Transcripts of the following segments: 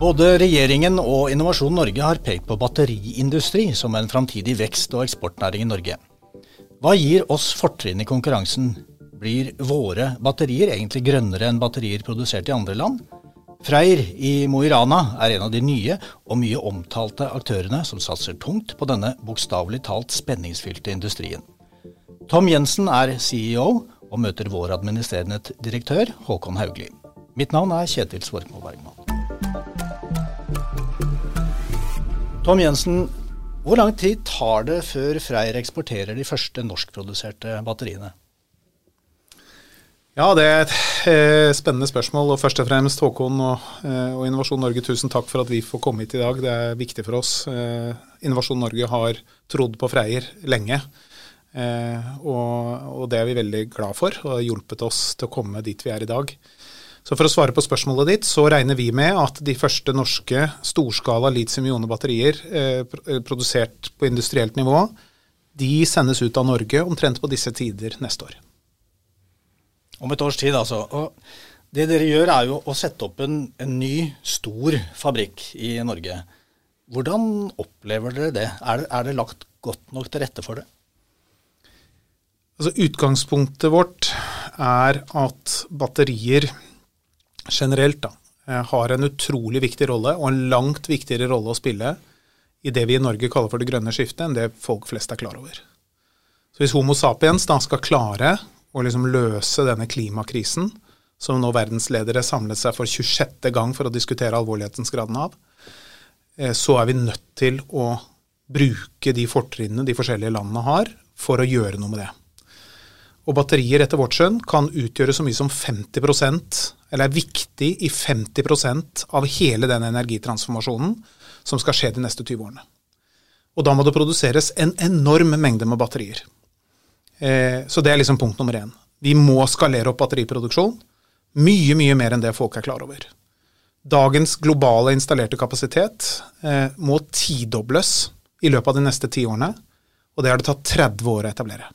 Både regjeringen og Innovasjon Norge har pekt på batteriindustri som en framtidig vekst- og eksportnæring i Norge. Hva gir oss fortrinn i konkurransen? Blir våre batterier egentlig grønnere enn batterier produsert i andre land? Freyr i Mo i Rana er en av de nye og mye omtalte aktørene som satser tungt på denne bokstavelig talt spenningsfylte industrien. Tom Jensen er CEO og møter vår administrerende direktør Håkon Haugli. Mitt navn er Kjetil Svorkmo Bergman. Tom Jensen, hvor lang tid tar det før Freyr eksporterer de første norskproduserte batteriene? Ja, det er et eh, spennende spørsmål. og Først og fremst Håkon og, eh, og, Innovasjon Norge, tusen takk for at vi får komme hit i dag. Det er viktig for oss. Eh, Innovasjon Norge har trodd på Freyr lenge. Og, og, det er vi veldig glad for, og har hjulpet oss til å komme dit vi er i dag. Så For å svare på spørsmålet ditt, så regner vi med at de første norske storskala litium-ione-batterier eh, produsert på industrielt nivå, de sendes ut av Norge omtrent på disse tider neste år. Om et års tid, altså. Og det dere gjør er jo å sette opp en, en ny, stor fabrikk i Norge. Hvordan opplever dere det? Er, er det lagt godt nok til rette for det? Altså, utgangspunktet vårt er at batterier generelt da, eh, har en utrolig viktig rolle, og en langt viktigere rolle å spille i det vi i Norge kaller for det grønne skiftet, enn det folk flest er klar over. Så Hvis Homo sapiens da skal klare å liksom løse denne klimakrisen, som nå verdensledere samlet seg for 26. gang for å diskutere alvorlighetsgraden av, eh, så er vi nødt til å bruke de fortrinnene de forskjellige landene har, for å gjøre noe med det. Og batterier etter vårt skjønn kan utgjøre så mye som 50 eller er viktig i 50% av hele den energitransformasjonen som skal skje de neste 20 årene. Og da må det produseres en enorm mengde med batterier. Eh, så det er liksom punkt nummer én. Vi må skalere opp batteriproduksjon mye, mye mer enn det folk er klar over. Dagens globale installerte kapasitet eh, må tidobles i løpet av de neste ti årene, og det har det tatt 30 år å etablere.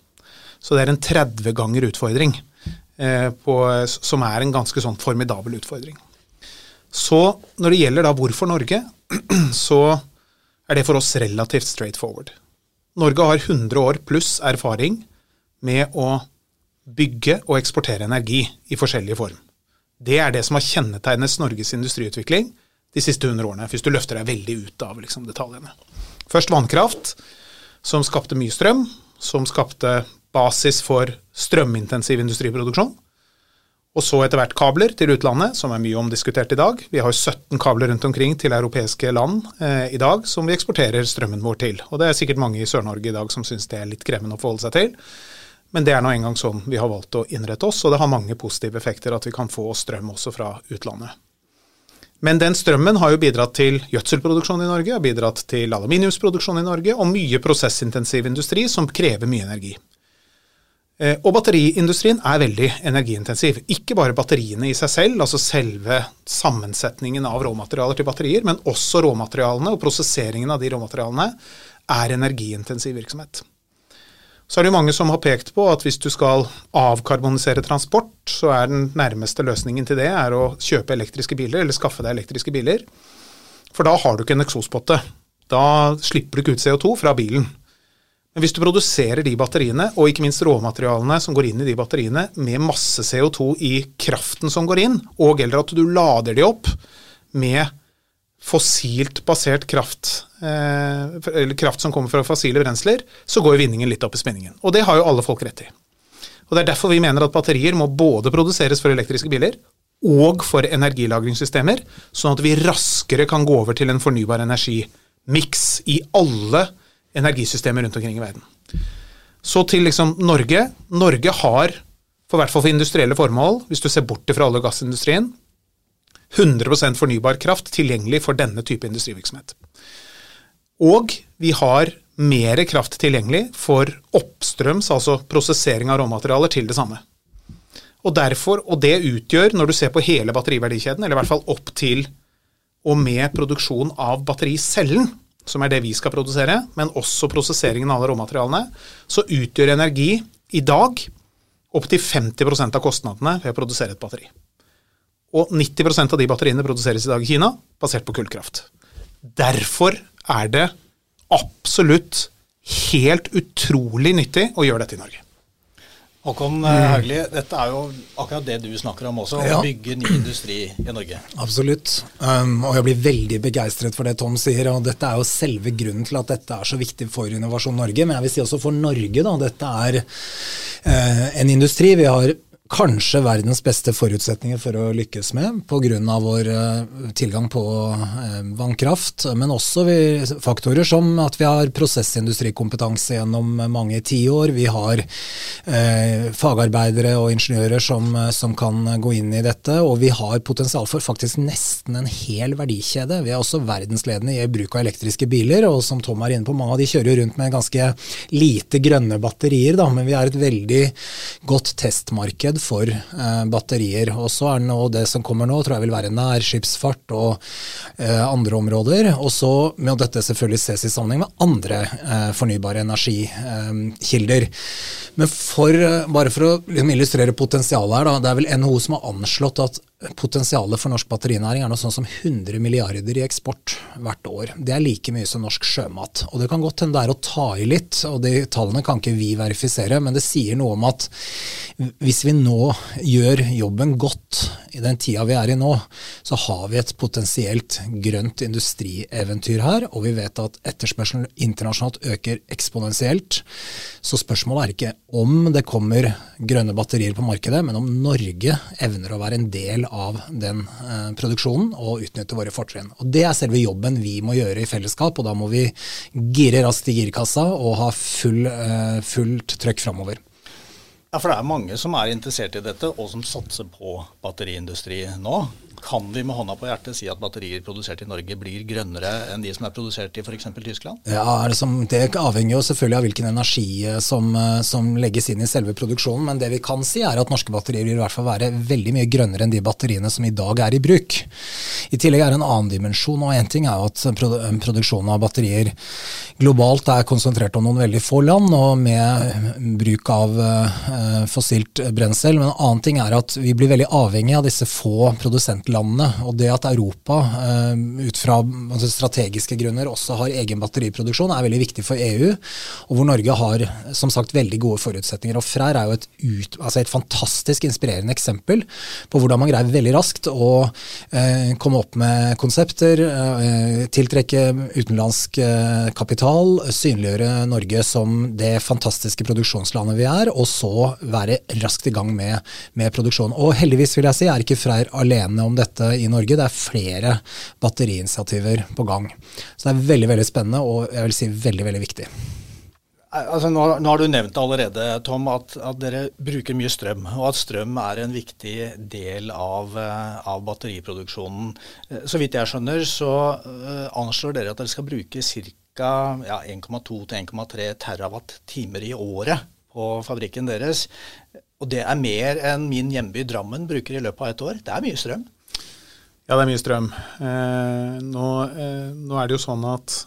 Så det er en 30 ganger utfordring, på, som er en ganske sånn formidabel utfordring. Så når det gjelder da hvorfor Norge, så er det for oss relativt straight forward. Norge har 100 år pluss erfaring med å bygge og eksportere energi i forskjellig form. Det er det som har kjennetegnet Norges industriutvikling de siste 100 årene, hvis du løfter deg veldig ut av liksom, detaljene. Først vannkraft, som skapte mye strøm, som skapte basis for strømintensiv industriproduksjon. Og så etter hvert kabler til utlandet, som er mye omdiskutert i dag. Vi har 17 kabler rundt omkring til europeiske land eh, i dag som vi eksporterer strømmen vår til. Og det er sikkert mange i Sør-Norge i dag som syns det er litt krevende å forholde seg til. Men det er nå engang sånn vi har valgt å innrette oss, og det har mange positive effekter at vi kan få strøm også fra utlandet. Men den strømmen har jo bidratt til gjødselproduksjon i Norge, har bidratt til aluminiumsproduksjon i Norge, og mye prosessintensiv industri som krever mye energi. Eh, og batteriindustrien er veldig energiintensiv. Ikke bare batteriene i seg selv, altså selve sammensetningen av råmaterialer til batterier, men også råmaterialene og prosesseringen av de råmaterialene er energiintensiv virksomhet. Så er det mange som har pekt på at hvis du skal avkarbonisere transport, så er den nærmeste løsningen til det å kjøpe elektriske biler, eller skaffe deg elektriske biler. For da har du ikke en eksospotte. Da slipper du ikke ut CO2 fra bilen. Men hvis du produserer de batteriene, og ikke minst råmaterialene som går inn i de batteriene, med masse CO2 i kraften som går inn, og eller at du lader de opp med fossilt basert kraft, eh, eller kraft som kommer fra fossile brensler, så går vinningen litt opp i spinningen. Og det har jo alle folk rett i. Og Det er derfor vi mener at batterier må både produseres for elektriske biler og for energilagringssystemer, sånn at vi raskere kan gå over til en fornybar energimiks i alle energisystemer rundt omkring i verden. Så til liksom Norge. Norge har, for hvert fall for industrielle formål, hvis du ser bort fra olje- og gassindustrien, 100% fornybar kraft tilgjengelig for denne type industrivirksomhet. Og vi har mer kraft tilgjengelig for oppstrøms, altså prosessering av råmaterialer, til det samme. Og derfor, og det utgjør, når du ser på hele batteriverdikjeden, eller i hvert fall opp til og med produksjon av battericellen, som er det vi skal produsere, men også prosesseringen av alle råmaterialene, så utgjør energi i dag opptil 50% av kostnadene ved å produsere et batteri. Og 90% av de batteriene produseres i dag i Kina, basert på kullkraft. Derfor er det absolutt helt utrolig nyttig å gjøre dette i Norge. Håkon Hauglie, Haugli, dette er jo akkurat det du snakker om også, ja. å bygge ny industri i Norge. Absolutt. Um, og jeg blir veldig begeistret for det Tom sier. og Dette er jo selve grunnen til at dette er så viktig for Innovasjon Norge. Men jeg vil si også for Norge. da, Dette er uh, en industri vi har kanskje verdens beste forutsetninger for å lykkes med, pga. vår uh, tilgang på uh, vannkraft. Men også faktorer som at vi har prosessindustrikompetanse gjennom mange tiår. Vi har eh, fagarbeidere og ingeniører som, som, kan gå inn i dette. Og vi har potensial for faktisk nesten en hel verdikjede. Vi er også verdensledende i bruk av elektriske biler, og som Tom er inne på, mange av de kjører rundt med ganske lite grønne batterier, da, men vi er et veldig godt testmarked marked for eh, batterier. Og så er det nå det som kommer nå, tror jeg vil være nærskipsfart og eh, andre områder. Og så må dette selvfølgelig ses i sammenheng med andre eh, fornybare energikilder. Men for, eh, bare for å liksom illustrere potensialet her, da, det er vel NHO som har anslått at potensialet for norsk batterinæring er noe sånn som 100 milliarder i eksport hvert år. Det er like mye som norsk sjømat. Og det kan godt hende det er å ta i litt, og de tallene kan ikke vi verifisere, men det sier noe om at hvis vi nå gjør jobben godt i den tida vi er i nå, så har vi et potensielt grønt industrieventyr her, og vi vet at etterspørselen internasjonalt øker eksponentielt. Så spørsmålet er ikke om det kommer grønne batterier på markedet, men om Norge evner å være en del av den eh, produksjonen og utnytte våre fortrinn. Og Det er selve jobben vi må gjøre i fellesskap, og da må vi gire raskt i girkassa og ha full, eh, fullt trøkk framover. Ja, for det er mange som er interessert i dette, og som satser på batteriindustri nå. Kan vi med hånda på hjertet si at batterier produsert i Norge blir grønnere enn de som er produsert i f.eks. Tyskland? Ja, Det avhenger jo selvfølgelig av hvilken energi eh, som, eh, som, legges inn i selve produksjonen. Men det vi kan si er at norske batterier vil i hvert fall være veldig mye grønnere enn de batteriene som i dag er i bruk. I tillegg er det en annen dimensjon. og Én ting er jo at produksjonen av batterier globalt er konsentrert om noen veldig få land, og med bruk av uh, fossilt brensel. Men en annen ting er at vi blir veldig avhengig av disse få produsentlandene. Og det at Europa eh, ut fra strategiske grunner også har egen batteriproduksjon, er veldig viktig for EU. Og hvor Norge har som sagt veldig gode forutsetninger. Og Freyr er jo et, ut, altså et, fantastisk inspirerende eksempel på hvordan man greier veldig raskt å eh, komme opp med konsepter, eh, tiltrekke utenlandsk eh, kapital, synliggjøre Norge som det fantastiske produksjonslandet vi er, og så være raskt i gang med, med produksjon. Og heldigvis vil jeg si er ikke Freyr alene om dette i Norge. Det er flere batteriinitiativer på gang. Så det er veldig veldig spennende og jeg vil si veldig, veldig viktig. Altså, nå, nå, har du nevnt allerede, Tom, at, at, dere bruker mye strøm. Og at strøm er en viktig del av, eh, av batteriproduksjonen. Eh, så vidt jeg skjønner, så uh, anslår dere at dere skal bruke ca. Ja, 1,2-1,3 terawatt-timer i året på fabrikken deres. Og det er mer enn min hjemby Drammen bruker i løpet av et år. Det er mye strøm. Ja, det er mye strøm. Eh, nå, eh, nå, er det jo sånn at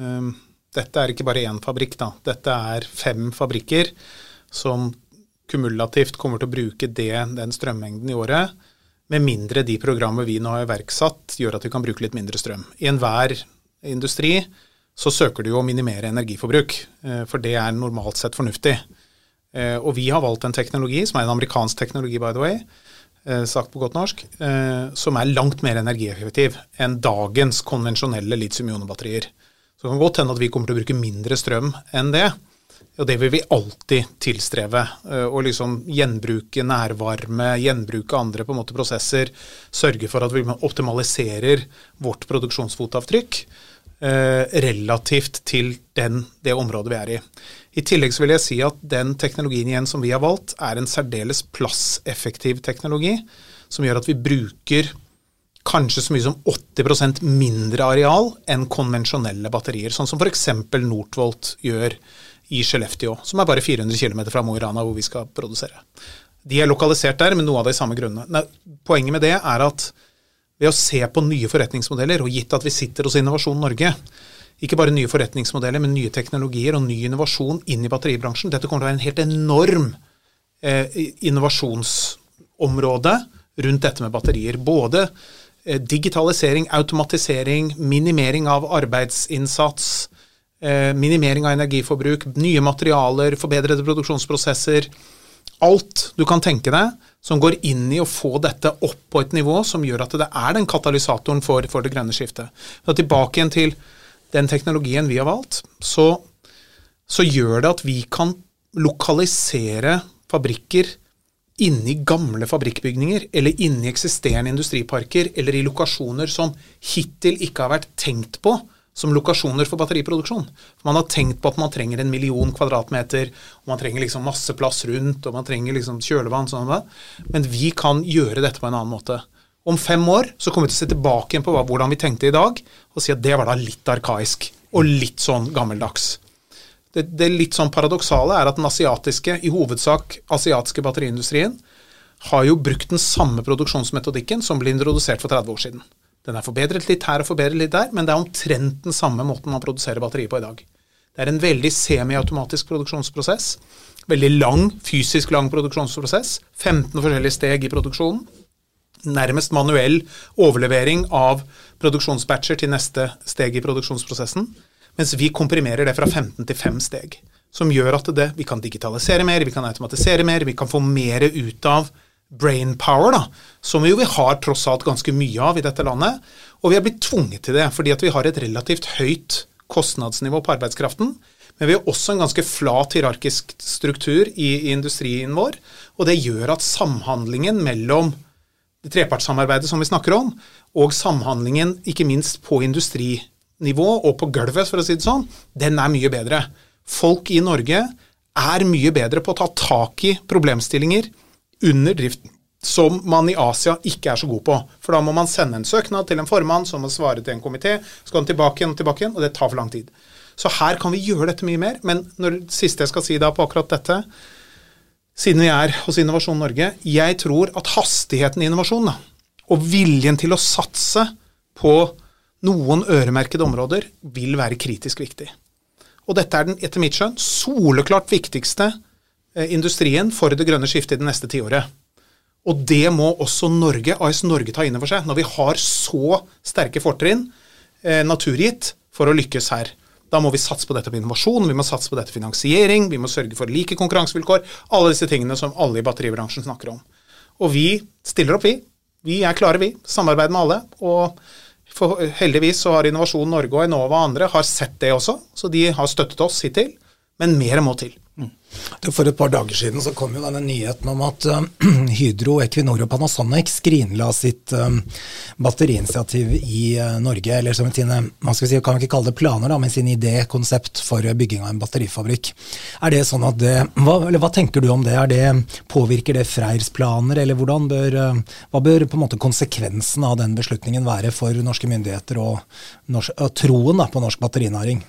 eh, dette er ikke bare én fabrikk. da. Dette er fem fabrikker som kumulativt kommer til å bruke det, den strømmengden i året. Med mindre de programmer vi nå har iverksatt gjør at vi kan bruke litt mindre strøm. I enhver industri så søker du jo å minimere energiforbruk, eh, for det er normalt sett fornuftig. Eh, og vi har valgt en teknologi, som er en amerikansk teknologi by the way, Eh, sagt på godt norsk, eh, som er langt mer energieffektiv enn dagens konvensjonelle litium-ionebatterier. Så det kan godt hende at vi kommer til å bruke mindre strøm enn det. Og det vil vi alltid tilstrebe. Å liksom gjenbruke nærvarme, gjenbruke andre på en måte prosesser. Sørge for at vi optimaliserer vårt produksjonsfotavtrykk relativt til den, det området vi er i. I tillegg så vil jeg si at den teknologien igjen som vi har valgt, er en særdeles plasseffektiv teknologi, som gjør at vi bruker kanskje så mye som 80% mindre areal enn konvensjonelle batterier, sånn som f.eks. Northvolt gjør i Skellefteå, som er bare 400 km fra Mo i Rana, hvor vi skal produsere. De er lokalisert der men noe av de samme grunnene. Poenget med det er at ved å se på nye forretningsmodeller, og gitt at vi sitter hos Innovasjon Norge, ikke bare nye forretningsmodeller, men nye teknologier og ny innovasjon inn i batteribransjen. Dette kommer til å være en helt enorm eh, innovasjonsområde rundt dette med batterier. Både eh, digitalisering, automatisering, minimering av arbeidsinnsats, eh, minimering av energiforbruk, nye materialer, forbedrede produksjonsprosesser. Alt du kan tenke deg som går inn i å få dette opp på et nivå som gjør at det er den katalysatoren for, for det grønne skiftet. Så tilbake igjen til den teknologien vi har valgt, så, så gjør det at vi kan lokalisere fabrikker inni gamle fabrikkbygninger, eller inni eksisterende industriparker, eller i lokasjoner som hittil ikke har vært tenkt på som lokasjoner for batteriproduksjon. Man har tenkt på at man trenger en million kvadratmeter, og man trenger liksom masse plass rundt, og man trenger liksom kjølevann, sånn det. men vi kan gjøre dette på en annen måte. Om fem år så kommer vi til å se tilbake igjen på hvordan vi tenkte i dag, og si at det var da litt arkaisk og litt sånn gammeldags. Det, det litt sånn paradoksale er at den asiatiske, i hovedsak asiatiske batteriindustrien, har jo brukt den samme produksjonsmetodikken som ble introdusert for 30 år siden. Den er forbedret litt her og forbedret litt der, men det er omtrent den samme måten man produserer batterier på i dag. Det er en veldig semiautomatisk produksjonsprosess. Veldig lang, fysisk lang produksjonsprosess. 15 forskjellige steg i produksjonen. Nærmest manuell overlevering av produksjonsbatcher til neste steg i produksjonsprosessen. Mens vi komprimerer det fra 15 til 5 steg. Som gjør at det, vi kan digitalisere mer, vi kan automatisere mer, vi kan få mer ut av brain power, da, som jo vi har tross alt ganske mye av i dette landet. Og vi har blitt tvunget til det fordi at vi har et relativt høyt kostnadsnivå på arbeidskraften. Men vi har også en ganske flat hierarkisk struktur i, i industrien vår. Og det gjør at samhandlingen mellom det trepartssamarbeidet som vi snakker om, og samhandlingen ikke minst på industrinivå og på gulvet, for å si det sånn, den er mye bedre. Folk i Norge er mye bedre på å ta tak i problemstillinger under driften. som man i Asia ikke er så god på. For da må man sende en søknad til en formann som må svare til en komité, så skal den tilbake igjen og tilbake igjen, og det tar for lang tid. Så her kan vi gjøre dette mye mer. Men når det siste jeg skal si da på akkurat dette, siden vi er hos Innovasjon Norge, jeg tror at hastigheten i innovasjon og viljen til å satse på noen øremerkede områder vil være kritisk viktig. Og dette er den, etter mitt skjønn, soleklart viktigste industrien for det grønne skiftet i det neste tiåret. Og det må også Norge, AS Norge ta inn over seg, når vi har så sterke fortrinn eh, naturgitt for å lykkes her. Da må vi satse på dette på innovasjon, vi må satse på dette finansiering, vi må sørge for like konkurransevilkår. Alle disse tingene som alle i batteribransjen snakker om. Og vi stiller opp, vi. Vi er klare, vi. Samarbeider med alle. Og for heldigvis så har Innovasjon Norge og Enova og andre har sett det også, så de har støttet oss hittil. Men mer må til. For et par dager siden så kom jo denne nyheten om at uh, Hydro, Equinor og Panasonic skrinla sitt um, batteriinitiativ i uh, Norge. Eller som sine, man skal si, kan ikke kalle det planer, da, men sin idé, konsept for bygging av en batterifabrikk. Er det sånn at det, hva, eller hva tenker du om det? Er det påvirker det Freirs planer, eller bør, hva bør på en måte konsekvensen av den beslutningen være for norske myndigheter og, norsk, og troen da, på norsk batterinæring?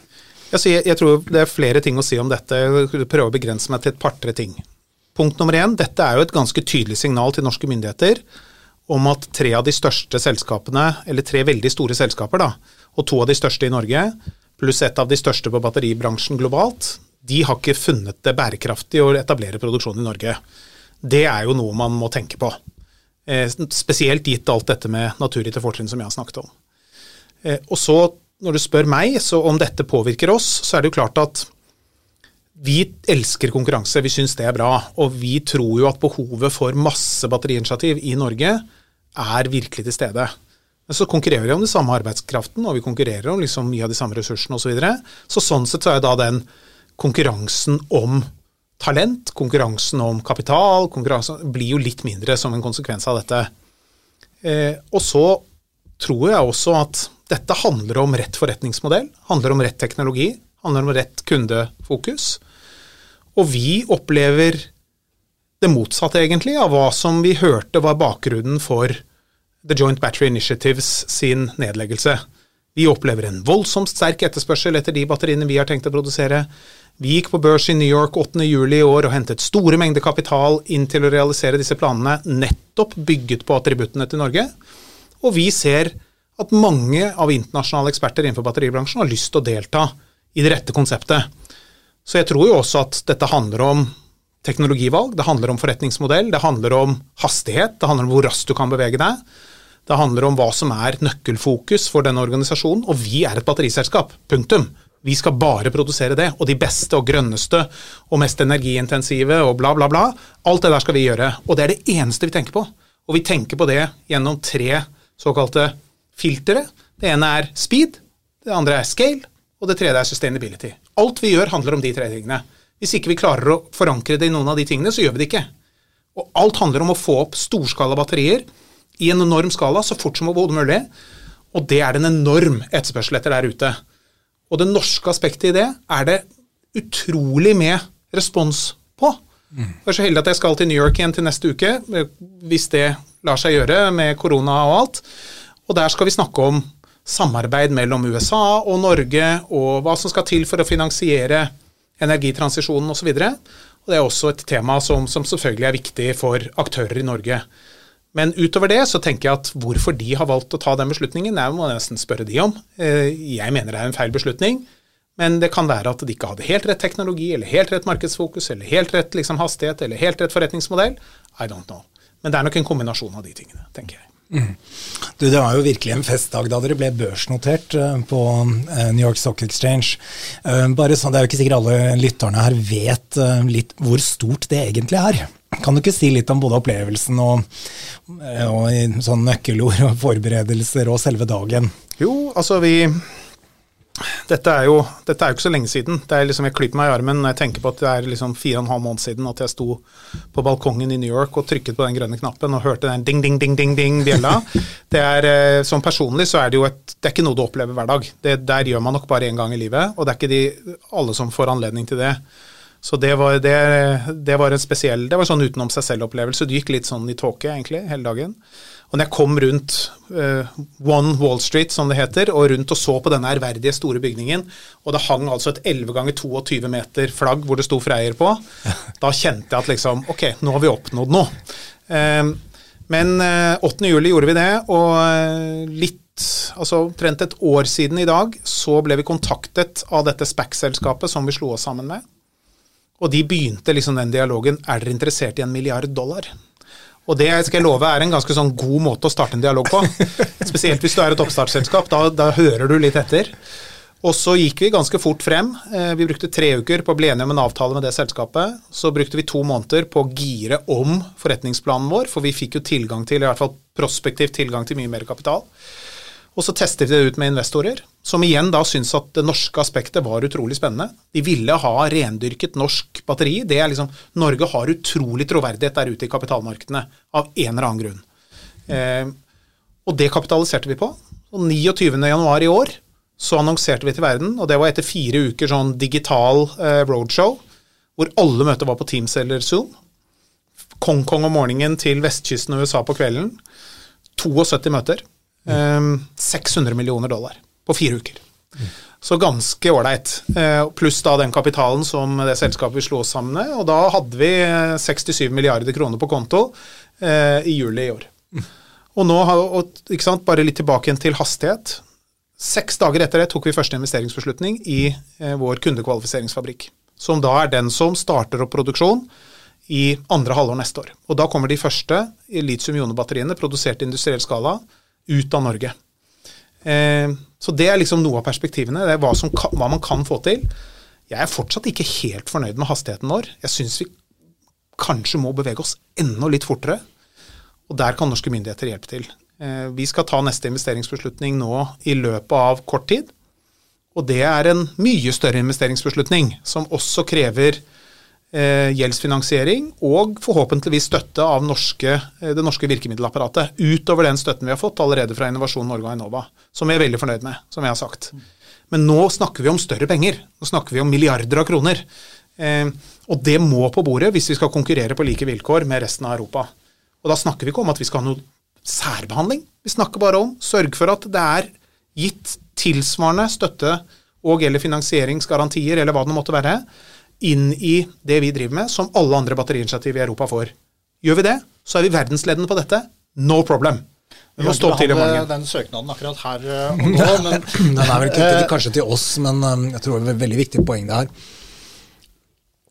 Jeg, jeg, tror det er flere ting å si om dette. Jeg prøver å begrense meg til et par-tre ting. Punkt nummer én. Dette er jo et ganske tydelig signal til norske myndigheter om at tre av de største selskapene, eller tre veldig store selskaper, da, og to av de største i Norge, pluss et av de største på batteribransjen globalt, de har ikke funnet det bærekraftig å etablere produksjon i Norge. Det er jo noe man må tenke på. Eh, spesielt gitt alt dette med naturgitte fortrinn som jeg har snakket om. Eh, og så når du spør meg så om dette påvirker oss, så er det jo klart at vi elsker konkurranse, vi syns det er bra. Og vi tror jo at behovet for masse batteriinitiativ i Norge er virkelig til stede. Men så konkurrerer vi om den samme arbeidskraften, og vi konkurrerer om liksom mye av de samme ressursene osv. Så, videre. så sånn sett så er da den konkurransen om talent, konkurransen om kapital, konkurransen blir jo litt mindre som en konsekvens av dette. Eh, og så tror jeg også at dette handler om rett forretningsmodell, handler om rett teknologi, handler om rett kundefokus. Og vi opplever det motsatte, egentlig, av hva som vi hørte var bakgrunnen for The Joint Battery Initiatives sin nedleggelse. Vi opplever en voldsomt sterk etterspørsel etter de batteriene vi har tenkt å produsere. Vi gikk på børs i New York 8.7 i år og hentet store mengder kapital inn til å realisere disse planene, nettopp bygget på attributtene til Norge. Og vi ser at mange av internasjonale eksperter innenfor batteribransjen har lyst til å delta i det rette konseptet. Så jeg tror jo også at dette handler om teknologivalg, det handler om forretningsmodell, det handler om hastighet, det handler om hvor raskt du kan bevege deg. Det handler om hva som er nøkkelfokus for denne organisasjonen, og vi er et batteriselskap. Punktum. Vi skal bare produsere det, og de beste og grønneste og mest energiintensive og bla, bla, bla. Alt det der skal vi gjøre, og det er det eneste vi tenker på. Og vi tenker på det gjennom tre såkalte filtre. Det ene er speed, det andre er scale, og det tredje er sustainability. Alt vi gjør, handler om de tre tingene. Hvis ikke vi klarer å forankre det i noen av de tingene, så gjør vi det ikke. Og alt handler om å få opp storskala batterier i en enorm skala så fort som overhodet mulig. Og det er det en enorm etterspørsel etter der ute. Og det norske aspektet i det er det utrolig med respons på. Mm. Jeg er så heldig at jeg skal til New York igjen til neste uke, hvis det lar seg gjøre med korona og alt. Og der skal vi snakke om samarbeid mellom USA og Norge, og hva som skal til for å finansiere energitransisjonen osv. Det er også et tema som, som, selvfølgelig er viktig for aktører i Norge. Men utover det så tenker jeg at hvorfor de har valgt å ta den beslutningen, det må jeg nesten spørre de om. Eh, jeg mener det er en feil beslutning. Men det kan være at de ikke hadde helt rett teknologi, eller helt rett markedsfokus, eller helt rett liksom, hastighet, eller helt rett forretningsmodell. I don't know. Men det er nok en kombinasjon av de tingene, tenker jeg. Mm. Du, Det var jo virkelig en festdag da dere ble børsnotert uh, på uh, New York Stock Exchange. Uh, bare sånn, Det er jo ikke sikkert alle lytterne her vet litt hvor stort det egentlig er. Kan du ikke si litt om både opplevelsen og, og sånn nøkkelord og forberedelser og selve dagen? Jo, altså vi dette er, jo, dette er jo ikke så lenge siden. Det er liksom, Jeg klyper meg i armen når jeg tenker på at det er liksom fire og en halv måned siden at jeg sto på balkongen i New York og trykket på den grønne knappen og hørte den ding, ding, ding, ding, ding bjella. Det er, Sånn Som personlig så er det jo et, det er ikke noe du opplever hver dag. Det, der gjør man nok bare én gang i livet, og det er ikke de, alle som får anledning til det. Så det var, det, det var en spesiell Det var sånn utenom seg selv-opplevelse. Du gikk litt sånn i tåke, egentlig, hele dagen. Og når jeg kom rundt uh, One Wall Street, som det heter, og rundt og så på denne ærverdige store bygningen, og det hang altså et 11 ganger 22 meter flagg hvor det sto Freyr på, da kjente jeg at liksom Ok, nå har vi oppnådd noe. Uh, men uh, eh, 8. juli gjorde vi det, og uh, litt altså omtrent et år siden i dag, så ble vi kontaktet av dette SPAC-selskapet som vi slo oss sammen med. Og de begynte liksom den dialogen Er dere interessert i en milliard dollar? Og det skal jeg love er en ganske sånn god måte å starte en dialog på. Spesielt hvis du er et oppstartsselskap. Da, da hører du litt etter. Og så gikk vi ganske fort frem. Eh, vi brukte tre uker på å bli enige om en avtale med det selskapet. Så brukte vi to måneder på å gire om forretningsplanen vår, for vi fikk jo tilgang til, i hvert fall prospektiv tilgang til mye mer kapital. Og så testet vi det ut med investorer, som igjen da syntes at det norske aspektet var utrolig spennende. De ville ha rendyrket norsk batteri. Det er liksom, Norge har utrolig troverdighet der ute i kapitalmarkedene av en eller annen grunn. Eh, og det kapitaliserte vi på. Og 29.1 i år så annonserte vi til verden, og det var etter fire uker sånn digital eh, roadshow, hvor alle møter var på Teams eller Zoom. Kong-Kong om morgenen til vestkysten og USA på kvelden. 72 møter. 600 ehm, millioner dollar på fire uker. Så ganske ålreit. Eh, pluss da den kapitalen som det selskapet slo oss sammen med. Og da hadde vi 67 milliarder kroner på konto eh, i juli i år. Og nå, ikke sant, bare litt tilbake igjen til hastighet. Seks dager etter det tok vi første investeringsbeslutning i eh, vår kundekvalifiseringsfabrikk. Som da er den som starter opp produksjon i andre halvår neste år. Og da kommer de første litium-ionebatteriene produsert i industriell skala ut av Norge. Eh, så det er liksom noe av perspektivene. Det er hva, kan, hva, man kan få til. Jeg er fortsatt ikke helt fornøyd med hastigheten vår. Jeg syns vi kanskje må bevege oss enda litt fortere. Og der kan norske myndigheter hjelpe til. Eh, vi skal ta neste investeringsbeslutning nå i løpet av kort tid. Og det er en mye større investeringsbeslutning, som også krever eh, gjeldsfinansiering og forhåpentligvis støtte av norske, eh, det norske virkemiddelapparatet. Utover den støtten vi har fått allerede fra Innovasjon Norge og Enova, som vi er veldig fornøyd med, som jeg har sagt. Men nå snakker vi om større penger. Nå snakker vi om milliarder av kroner. Eh, og det må på bordet hvis vi skal konkurrere på like vilkår med resten av Europa. Og da snakker vi ikke om at vi skal ha noe særbehandling. Vi snakker bare om sørge for at det er gitt tilsvarende støtte og eller finansieringsgarantier eller hva det måtte være inn i det vi driver med, som alle andre batteriinitiativ i Europa får. Gjør vi det, så er vi verdensledende på dette. No problem. Vi må stå til i morgen. Den søknaden akkurat her eh, og nå, men Den er vel ikke eh, kanskje til oss, men eh, jeg tror det er et veldig viktig poeng det her.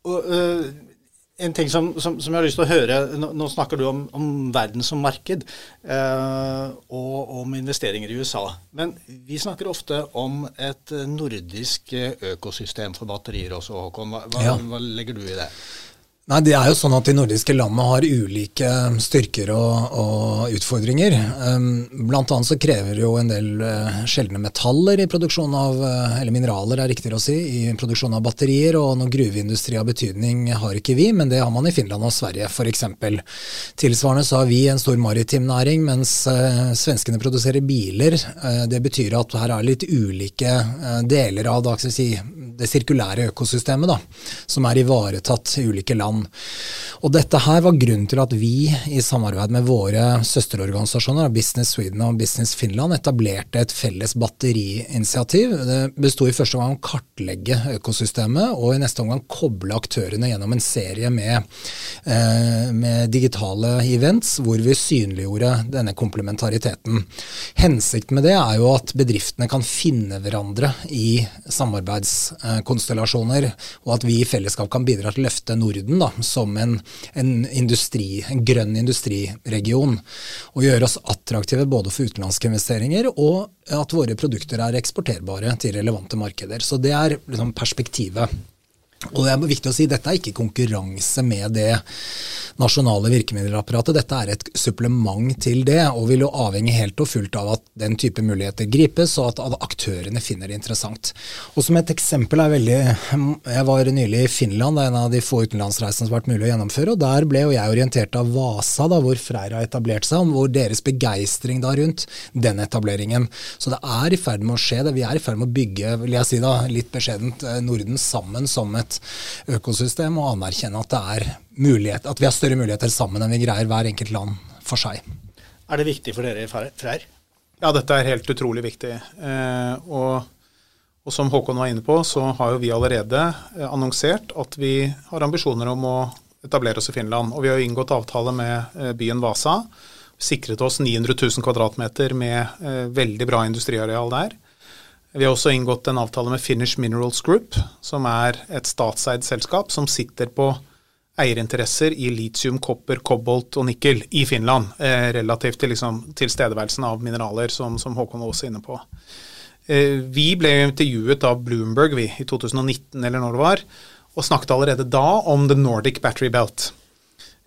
Og, uh, en ting som, som, som, jeg har lyst til å høre Nå, nå snakker du om, om, verden som marked eh, og om investeringer i USA. Men vi snakker ofte om et nordisk økosystem for batterier også, Håkon. Hva, hva, ja. hva legger du i det? Nei, det er jo sånn at De nordiske landene har ulike styrker og, og utfordringer. Um, blant annet så krever jo en del uh, sjeldne metaller i produksjon av, uh, eller mineraler er riktigere å si, i produksjon av batterier. Og noen gruveindustri av betydning har ikke vi, men det har man i Finland og Sverige f.eks. Tilsvarende så har vi en stor maritim næring, mens uh, svenskene produserer biler. det betyr at her er litt ulike deler av da, si, det sirkulære økosystemet da, som er ivaretatt i ulike land. Og Dette her var grunnen til at vi i samarbeid med våre søsterorganisasjoner, Business Sweden og Business Finland, etablerte et felles batteriinitiativ. Det besto i første omgang om å kartlegge økosystemet, og i neste omgang koble aktørene gjennom en serie med, eh, med digitale events hvor vi synliggjorde denne komplementariteten. Hensikten med det er jo at bedriftene kan finne hverandre i samarbeids Eh, og at vi i fellesskap kan bidra til å løfte Norden da, som en, en, industri, en grønn industriregion. Og gjøre oss attraktive både for utenlandske investeringer og at våre produkter er eksporterbare til relevante markeder. Så det er liksom perspektivet. Og det er viktig å si Dette er ikke konkurranse med det nasjonale virkemiddelapparatet. Dette er et supplement til det, og vil jo avhenge helt og fullt av at den type muligheter gripes, og at aktørene finner det interessant. Og som et eksempel er veldig Jeg var nylig i Finland, en av de få utenlandsreisene som har vært mulig å gjennomføre. og Der ble jo jeg orientert av Vasa, da, hvor Freira har etablert seg, om hvor deres begeistring rundt den etableringen. Så det er i ferd med å skje. det. Vi er i ferd med å bygge, vil jeg si da, litt beskjedent, eh, Norden sammen som et økosystem, og anerkjenne at, mulighet, at vi har større muligheter sammen enn vi greier hver enkelt land for seg. Er det viktig for dere i Freyr? Ja, dette er helt utrolig viktig. Eh, og, og, som Håkon var inne på, så har jo vi allerede eh, annonsert at vi har ambisjoner om å etablere oss i Finland. Og vi har inngått avtale med eh, byen Vasa. Sikret oss 900 000 kvadratmeter med eh, veldig bra industriareal der. Vi har også inngått en avtale med Finnish Minerals Group, som er et statseid selskap som sitter på eierinteresser i litium, kopper, kobolt og nikkel i Finland, eh, relativt til liksom, tilstedeværelsen av mineraler, som, som Håkon var er inne på. Eh, vi ble intervjuet av Bloomberg vi, i 2019, eller når det var, og snakket allerede da om The Nordic Battery Belt.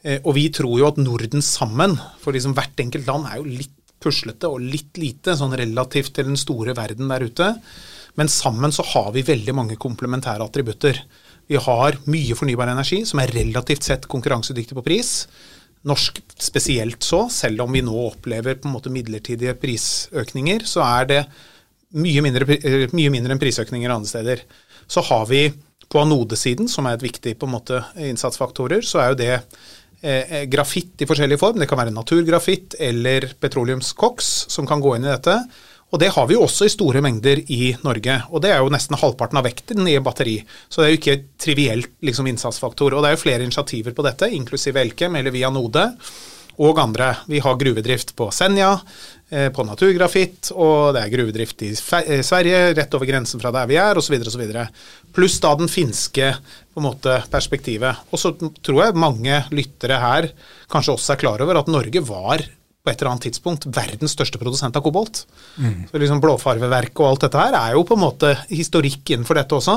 Eh, og vi tror jo at Norden sammen, for liksom hvert enkelt land er jo litt puslete og litt lite, sånn relativt til den store verden der ute. Men sammen så har vi veldig mange komplementære attributter. Vi har mye fornybar energi som er relativt sett konkurransedyktig på pris. Norsk spesielt så, selv om vi nå opplever på en måte midlertidige prisøkninger, så er det mye mindre, mye mindre enn prisøkninger andre steder. Så har vi på anodesiden, som er et viktig på en måte innsatsfaktorer, så er jo det Eh, eh, grafitt i forskjellig form. Det kan være naturgrafitt eller petroleumskoks som kan gå inn i dette. Og det har vi jo også i store mengder i Norge. Og det er jo nesten halvparten av vekten i batteri. Så det er jo ikke et trivielt liksom, innsatsfaktor. Og det er jo flere initiativer på dette, inklusive Elkem eller Via Node og andre. Vi har gruvedrift på Senja, på naturgrafitt, og det er gruvedrift i eh, Sverige, rett over grensen fra der vi er, osv. osv. Pluss da den finske på en måte, perspektivet. Og så tror jeg mange lyttere her kanskje også er klar over at Norge var på et eller annet tidspunkt verdens største produsent av kobolt. Mm. Så liksom Blåfarveverket og alt dette her er jo på en måte historikk innenfor dette også.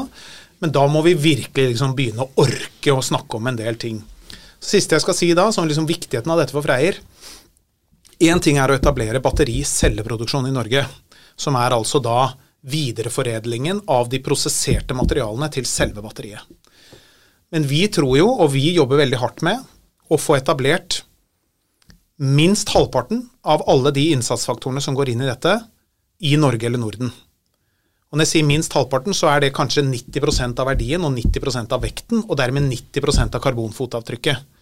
Men da må vi virkelig liksom begynne å orke å snakke om en del ting. Siste jeg skal si da, som liksom viktigheten av dette for Freyr. Én ting er å etablere batteri-celleproduksjon i Norge, som er altså da videreforedlingen av de prosesserte materialene til selve batteriet. Men vi tror jo, og vi jobber veldig hardt med, å få etablert minst halvparten av alle de innsatsfaktorene som går inn i dette, i Norge eller Norden. Og Når jeg sier minst halvparten, så er det kanskje 90% av verdien og 90% av vekten, og dermed 90% av karbonfotavtrykket.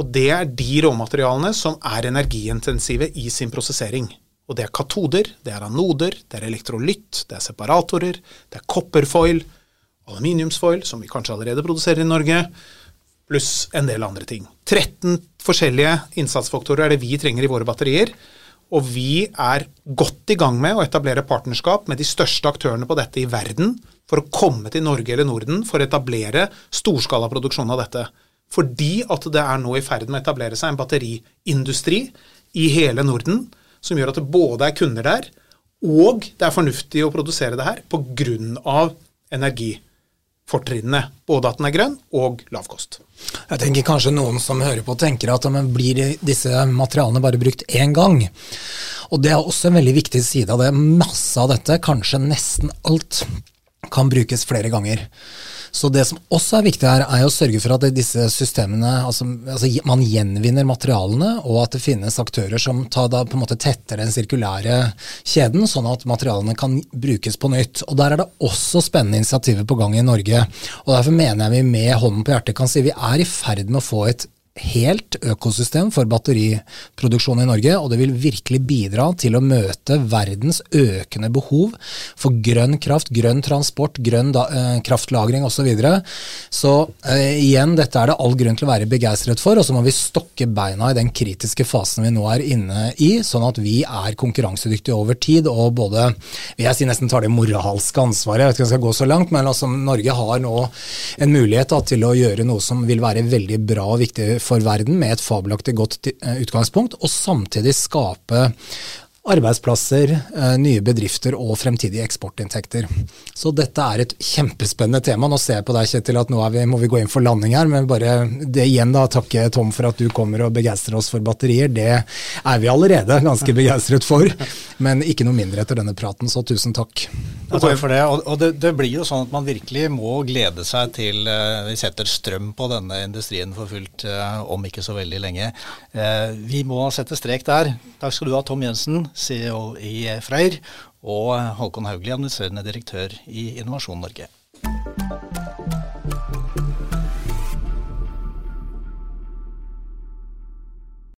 Og det er de råmaterialene som er energiintensive i sin prosessering. Og det er katoder, det er anoder, det er elektrolytt, det er separatorer, det er kopperfoil, aluminiumsfoil, som vi kanskje allerede produserer i Norge, pluss en del andre ting. 13 forskjellige innsatsfaktorer er det vi trenger i våre batterier. Og vi er godt i gang med å etablere partnerskap med de største aktørene på dette i verden for å komme til Norge eller Norden for å etablere storskala produksjon av dette. Fordi at det er nå i ferd med å etablere seg en batteriindustri i hele Norden som gjør at det både er kunder der, og det er fornuftig å produsere det her pga. energifortrinnene. Både at den er grønn og lav kost. Jeg tenker kanskje noen som hører på tenker at men blir disse materialene bare brukt én gang? Og det er også en veldig viktig side av det. Masse av dette, kanskje nesten alt, kan brukes flere ganger. Så det som også er viktig her, er å sørge for at disse systemene altså, altså man gjenvinner materialene, og at det finnes aktører som tar da på en måte tetter den sirkulære kjeden, sånn at materialene kan brukes på nytt. Og Der er det også spennende initiativer på gang i Norge. og Derfor mener jeg vi med hånden på hjertet kan si vi er i ferd med å få et helt økosystem for batteriproduksjon i Norge, og det vil virkelig bidra til å møte verdens økende behov for grønn kraft, grønn transport, grønn da, eh, kraftlagring osv. Så, videre. så eh, igjen, dette er det all grunn til å være begeistret for, og så må vi stokke beina i den kritiske fasen vi nå er inne i, sånn at vi er konkurransedyktige over tid, og både vil jeg si nesten tar det moralske ansvaret, jeg vet ikke om jeg skal gå så langt, men altså, Norge har nå en mulighet da, til å gjøre noe som vil være veldig bra og viktig for verden med et fabelaktig godt eh, utgangspunkt, og samtidig skape arbeidsplasser, eh, nye bedrifter og fremtidige eksportinntekter. Så dette er et kjempespennende tema. Nå ser jeg på deg, Kjetil, at nå vi, må vi gå inn for landing her. Men bare det igjen, da. Takke Tom for at du kommer og begeistrer oss for batterier. Det er vi allerede ganske begeistret for. Men ikke noe mindre etter denne praten, så tusen takk. Ja, takk for det. Og, det, det, blir jo sånn at man virkelig må glede seg til uh, vi setter strøm på denne industrien for fullt uh, om ikke så veldig lenge. Vi må sette strek der. Takk skal du ha, Tom Jensen. CEO i Freyr, og Håkon Haugli, administrerende direktør i Innovasjon Norge.